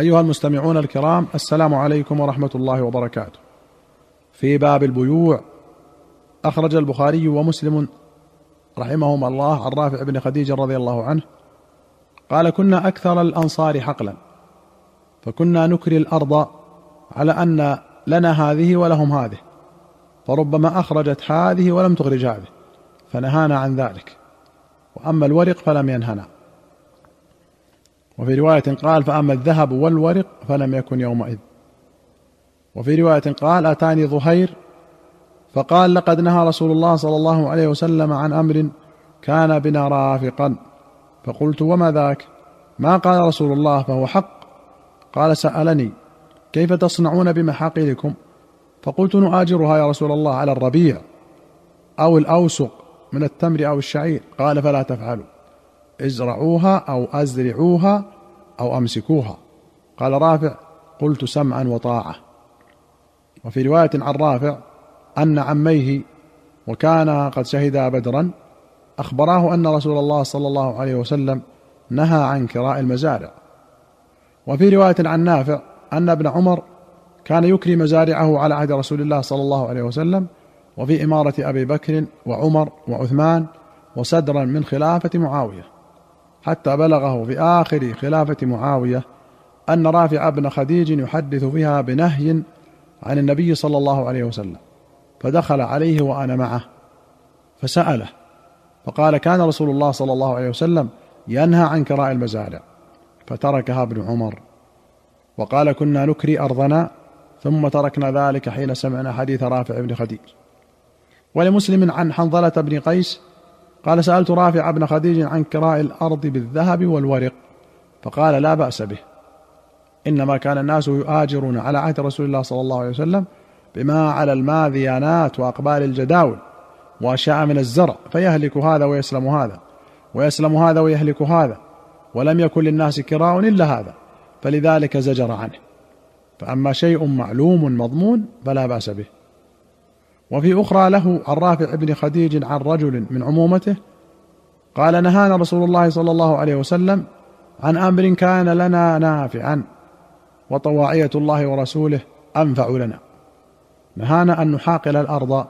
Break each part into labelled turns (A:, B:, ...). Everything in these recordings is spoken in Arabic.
A: أيها المستمعون الكرام السلام عليكم ورحمة الله وبركاته. في باب البيوع أخرج البخاري ومسلم رحمهما الله عن رافع بن خديج رضي الله عنه قال كنا أكثر الأنصار حقلا فكنا نكري الأرض على أن لنا هذه ولهم هذه فربما أخرجت هذه ولم تخرج هذه فنهانا عن ذلك وأما الورق فلم ينهنا. وفي رواية قال فأما الذهب والورق فلم يكن يومئذ. وفي رواية قال أتاني ظهير؟ فقال لقد نهى رسول الله صلى الله عليه وسلم عن أمر كان بنا رافقا. فقلت وما ذاك؟ ما قال رسول الله فهو حق؟ قال سألني كيف تصنعون بمحاقلكم فقلت نؤاجرها يا رسول الله على الربيع أو الأوسق من التمر أو الشعير. قال فلا تفعلوا. ازرعوها أو أزرعوها أو أمسكوها. قال رافع قلت سمعا وطاعة. وفي رواية عن رافع أن عميه وكانا قد شهدا بدرا أخبراه أن رسول الله صلى الله عليه وسلم نهى عن كراء المزارع. وفي رواية عن نافع أن ابن عمر كان يكري مزارعه على عهد رسول الله صلى الله عليه وسلم وفي إمارة أبي بكر وعمر وعثمان وصدرا من خلافة معاوية. حتى بلغه في آخر خلافة معاوية أن رافع بن خديج يحدث فيها بنهي عن النبي صلى الله عليه وسلم فدخل عليه وأنا معه فسأله فقال كان رسول الله صلى الله عليه وسلم ينهى عن كراء المزارع فتركها ابن عمر وقال كنا نكري أرضنا ثم تركنا ذلك حين سمعنا حديث رافع بن خديج ولمسلم عن حنظلة بن قيس قال سألت رافع بن خديج عن كراء الأرض بالذهب والورق. فقال لا بأس به. إنما كان الناس يؤاجرون على عهد رسول الله صلى الله عليه وسلم بما على الماذيانات وأقبال الجداول وأشياء من الزرع فيهلك هذا ويسلم هذا ويسلم هذا ويهلك هذا ولم يكن للناس كراء إلا هذا فلذلك زجر عنه. فأما شيء معلوم مضمون فلا بأس به. وفي أخرى له عن رافع بن خديج عن رجل من عمومته قال نهانا رسول الله صلى الله عليه وسلم عن أمر كان لنا نافعا وطواعية الله ورسوله أنفع لنا. نهانا أن نحاقل الأرض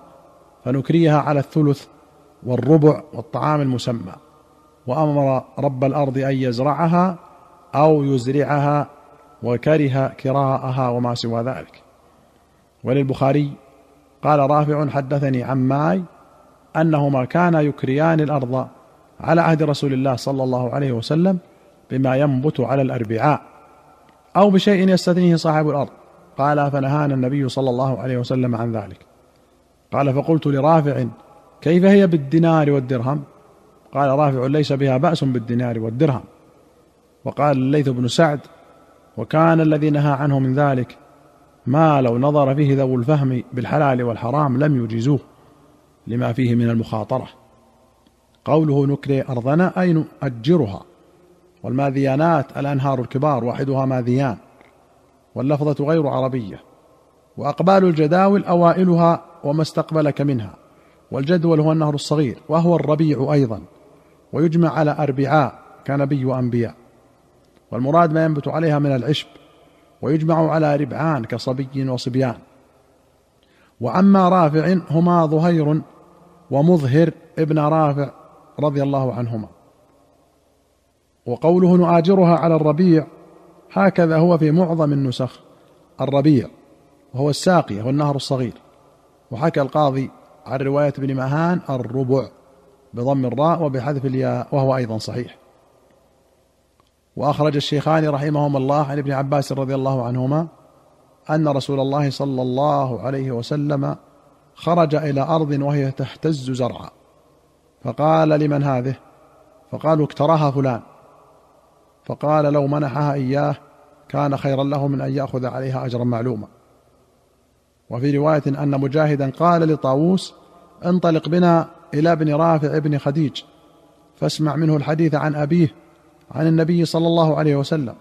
A: فنكريها على الثلث والربع والطعام المسمى وأمر رب الأرض أن يزرعها أو يزرعها وكره كراءها وما سوى ذلك. وللبخاري قال رافع حدثني عماي أنهما كانا يكريان الأرض على عهد رسول الله صلى الله عليه وسلم بما ينبت على الأربعاء أو بشيء يستثنيه صاحب الأرض. قال فنهانا النبي صلى الله عليه وسلم عن ذلك. قال فقلت لرافع كيف هي بالدينار والدرهم؟ قال رافع ليس بها بأس بالدينار والدرهم. وقال الليث بن سعد وكان الذي نهى عنه من ذلك ما لو نظر فيه ذو الفهم بالحلال والحرام لم يجيزوه لما فيه من المخاطرة. قوله نكري أرضنا أي نؤجرها. والماذيانات؟ الأنهار الكبار واحدها ماذيان. واللفظة غير عربية. وأقبال الجداول أوائلها وما استقبلك منها. والجدول هو النهر الصغير وهو الربيع أيضا. ويجمع على أربعاء كنبي وأنبياء. والمراد ما ينبت عليها من العشب. ويجمع على ربعان كصبي وصبيان. وعما رافع هما ظهير ومظهر ابن رافع رضي الله عنهما. وقوله نؤاجرها على الربيع هكذا هو في معظم النسخ الربيع وهو الساقية والنهر الصغير. وحكى القاضي عن رواية ابن مهان الربع بضم الراء وبحذف الياء وهو أيضا صحيح. وأخرج الشيخان رحمهما الله عن ابن عباس رضي الله عنهما أن رسول الله صلى الله عليه وسلم خرج إلى أرض وهي تهتز زرعا. فقال لمن هذه؟ فقالوا اكتراها فلان. فقال لو منحها إياه كان خيرا له من أن يأخذ عليها اجرا معلوما. وفي رواية أن مجاهدا قال لطاووس انطلق بنا إلى ابن رافع بن خديج فاسمع منه الحديث عن أبيه عن النبي صلى الله عليه وسلم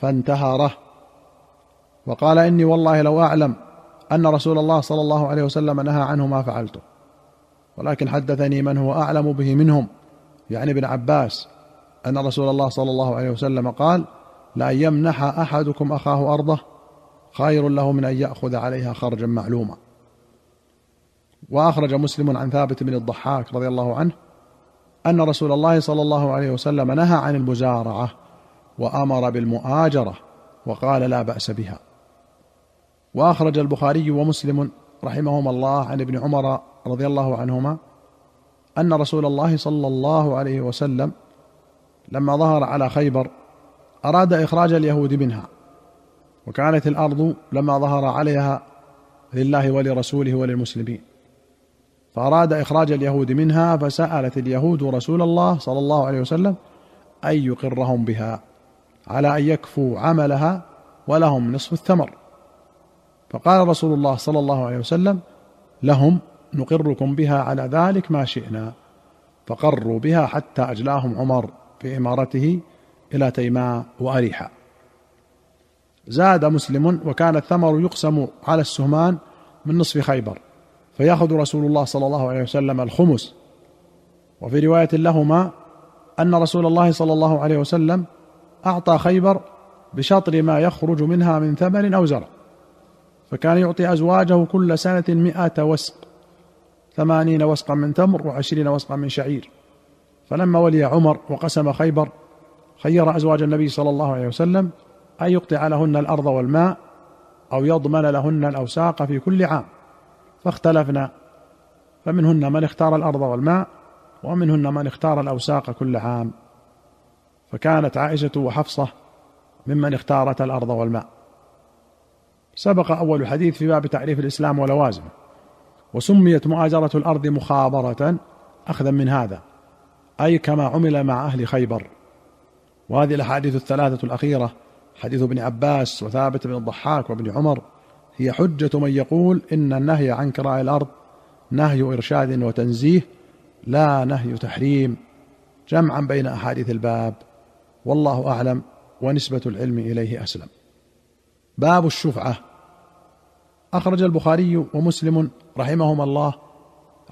A: فانتهره وقال إني والله لو أعلم أن رسول الله صلى الله عليه وسلم نهى عنه ما فعلته ولكن حدثني من هو أعلم به منهم يعني ابن عباس أن رسول الله صلى الله عليه وسلم قال لأن يمنح أحدكم أخاه أرضه خير له من أن يأخذ عليها خرجا معلوما. وأخرج مسلم عن ثابت بن الضحاك رضي الله عنه أن رسول الله صلى الله عليه وسلم نهى عن المزارعة وأمر بالمؤاجرة وقال لا بأس بها. وأخرج البخاري ومسلم رحمهما الله عن ابن عمر رضي الله عنهما أن رسول الله صلى الله عليه وسلم لما ظهر على خيبر أراد إخراج اليهود منها وكانت الأرض لما ظهر عليها لله ولرسوله وللمسلمين. فأراد إخراج اليهود منها فسألت اليهود رسول الله صلى الله عليه وسلم أن يقرهم بها على أن يكفوا عملها ولهم نصف الثمر. فقال رسول الله صلى الله عليه وسلم لهم نقركم بها على ذلك ما شئنا. فقروا بها حتى أجلاهم عمر في إمارته إلى تيماء وأريحا. زاد مسلم وكان الثمر يقسم على السهمان من نصف خيبر. فياخذ رسول الله صلى الله عليه وسلم الخمس. وفي رواية لهما أن رسول الله صلى الله عليه وسلم أعطى خيبر بشطر ما يخرج منها من ثمر أو زرع فكان يعطي أزواجه كل سنة مائه وسق ثمانين وسقا من تمر وعشرين وسقا من شعير. فلما ولي عمر وقسم خيبر خير أزواج النبي صلى الله عليه وسلم أن يقطع لهن الأرض والماء أو يضمن لهن الأوساق في كل عام. فاختلفنا. فمنهن من اختار الأرض والماء ومنهن من اختار الأوساق كل عام فكانت عائشة وحفصة ممن اختارت الأرض والماء. سبق أول حديث في باب تعريف الإسلام ولوازمه وسميت مؤاجره الأرض مخابرة أخذا من هذا أي كما عمل مع أهل خيبر. وهذه الأحاديث الثلاثة الأخيرة حديث ابن عباس وثابت بن الضحاك وابن عمر هي حجة من يقول إن النهي عن كراء الأرض نهي إرشاد وتنزيه لا نهي تحريم جمعا بين أحاديث الباب والله أعلم ونسبة العلم إليه أسلم. باب الشفعة. أخرج البخاري ومسلم رحمهما الله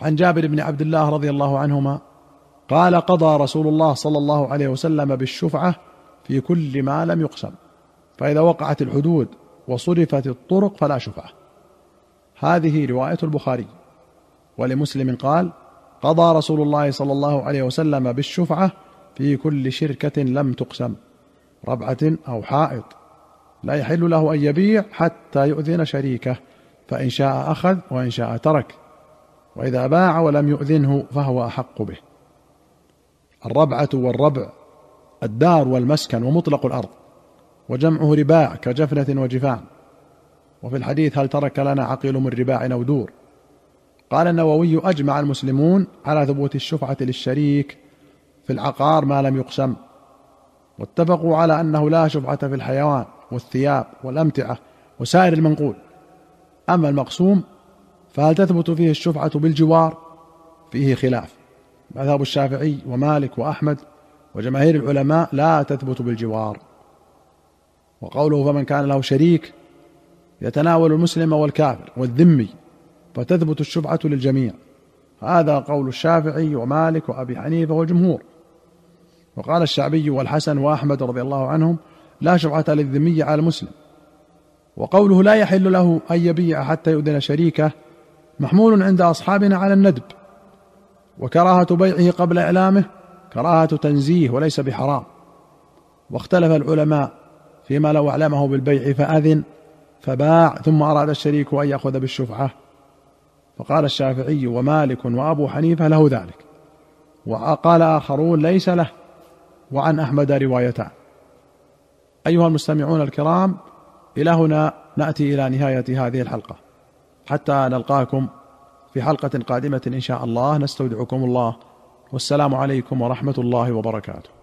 A: عن جابر بن عبد الله رضي الله عنهما قال قضى رسول الله صلى الله عليه وسلم بالشفعة في كل ما لم يقسم فإذا وقعت الحدود وصرفت الطرق فلا شفعة هذه رواية البخاري. ولمسلم قال قضى رسول الله صلى الله عليه وسلم بالشفعة في كل شركة لم تقسم ربعة أو حائط. لا يحل له أن يبيع حتى يؤذن شريكه فإن شاء أخذ وإن شاء ترك. وإذا باع ولم يؤذنه فهو أحق به. الربعة والربع الدار والمسكن ومطلق الأرض. وجمعه رباع كجفنة وجفان وفي الحديث هل ترك لنا عقيل من رباع أو دور؟ قال النووي أجمع المسلمون على ثبوت الشفعة للشريك في العقار ما لم يقسم. واتفقوا على أنه لا شفعة في الحيوان والثياب والأمتعة وسائر المنقول. أما المقسوم فهل تثبت فيه الشفعة بالجوار؟ فيه خلاف. مذهب الشافعي ومالك وأحمد وجماهير العلماء لا تثبت بالجوار. وقوله فمن كان له شريك يتناول المسلم والكافر والذمي فتثبت الشفعة للجميع. هذا قول الشافعي ومالك وأبي حنيفة والجمهور. وقال الشعبي والحسن وأحمد رضي الله عنهم لا شفعة للذمي على المسلم. وقوله لا يحل له أن يبيع حتى يؤذن شريكه محمول عند أصحابنا على الندب. وكراهة بيعه قبل إعلامه كراهة تنزيه وليس بحرام. واختلف العلماء فيما لو أعلمه بالبيع فأذن فباع ثم أراد الشريك أن يأخذ بالشفعة. فقال الشافعي ومالك وأبو حنيفة له ذلك. وقال آخرون ليس له وعن أحمد روايتان. أيها المستمعون الكرام إلى هنا نأتي إلى نهاية هذه الحلقة. حتى نلقاكم في حلقة قادمة إن شاء الله. نستودعكم الله. والسلام عليكم ورحمة الله وبركاته.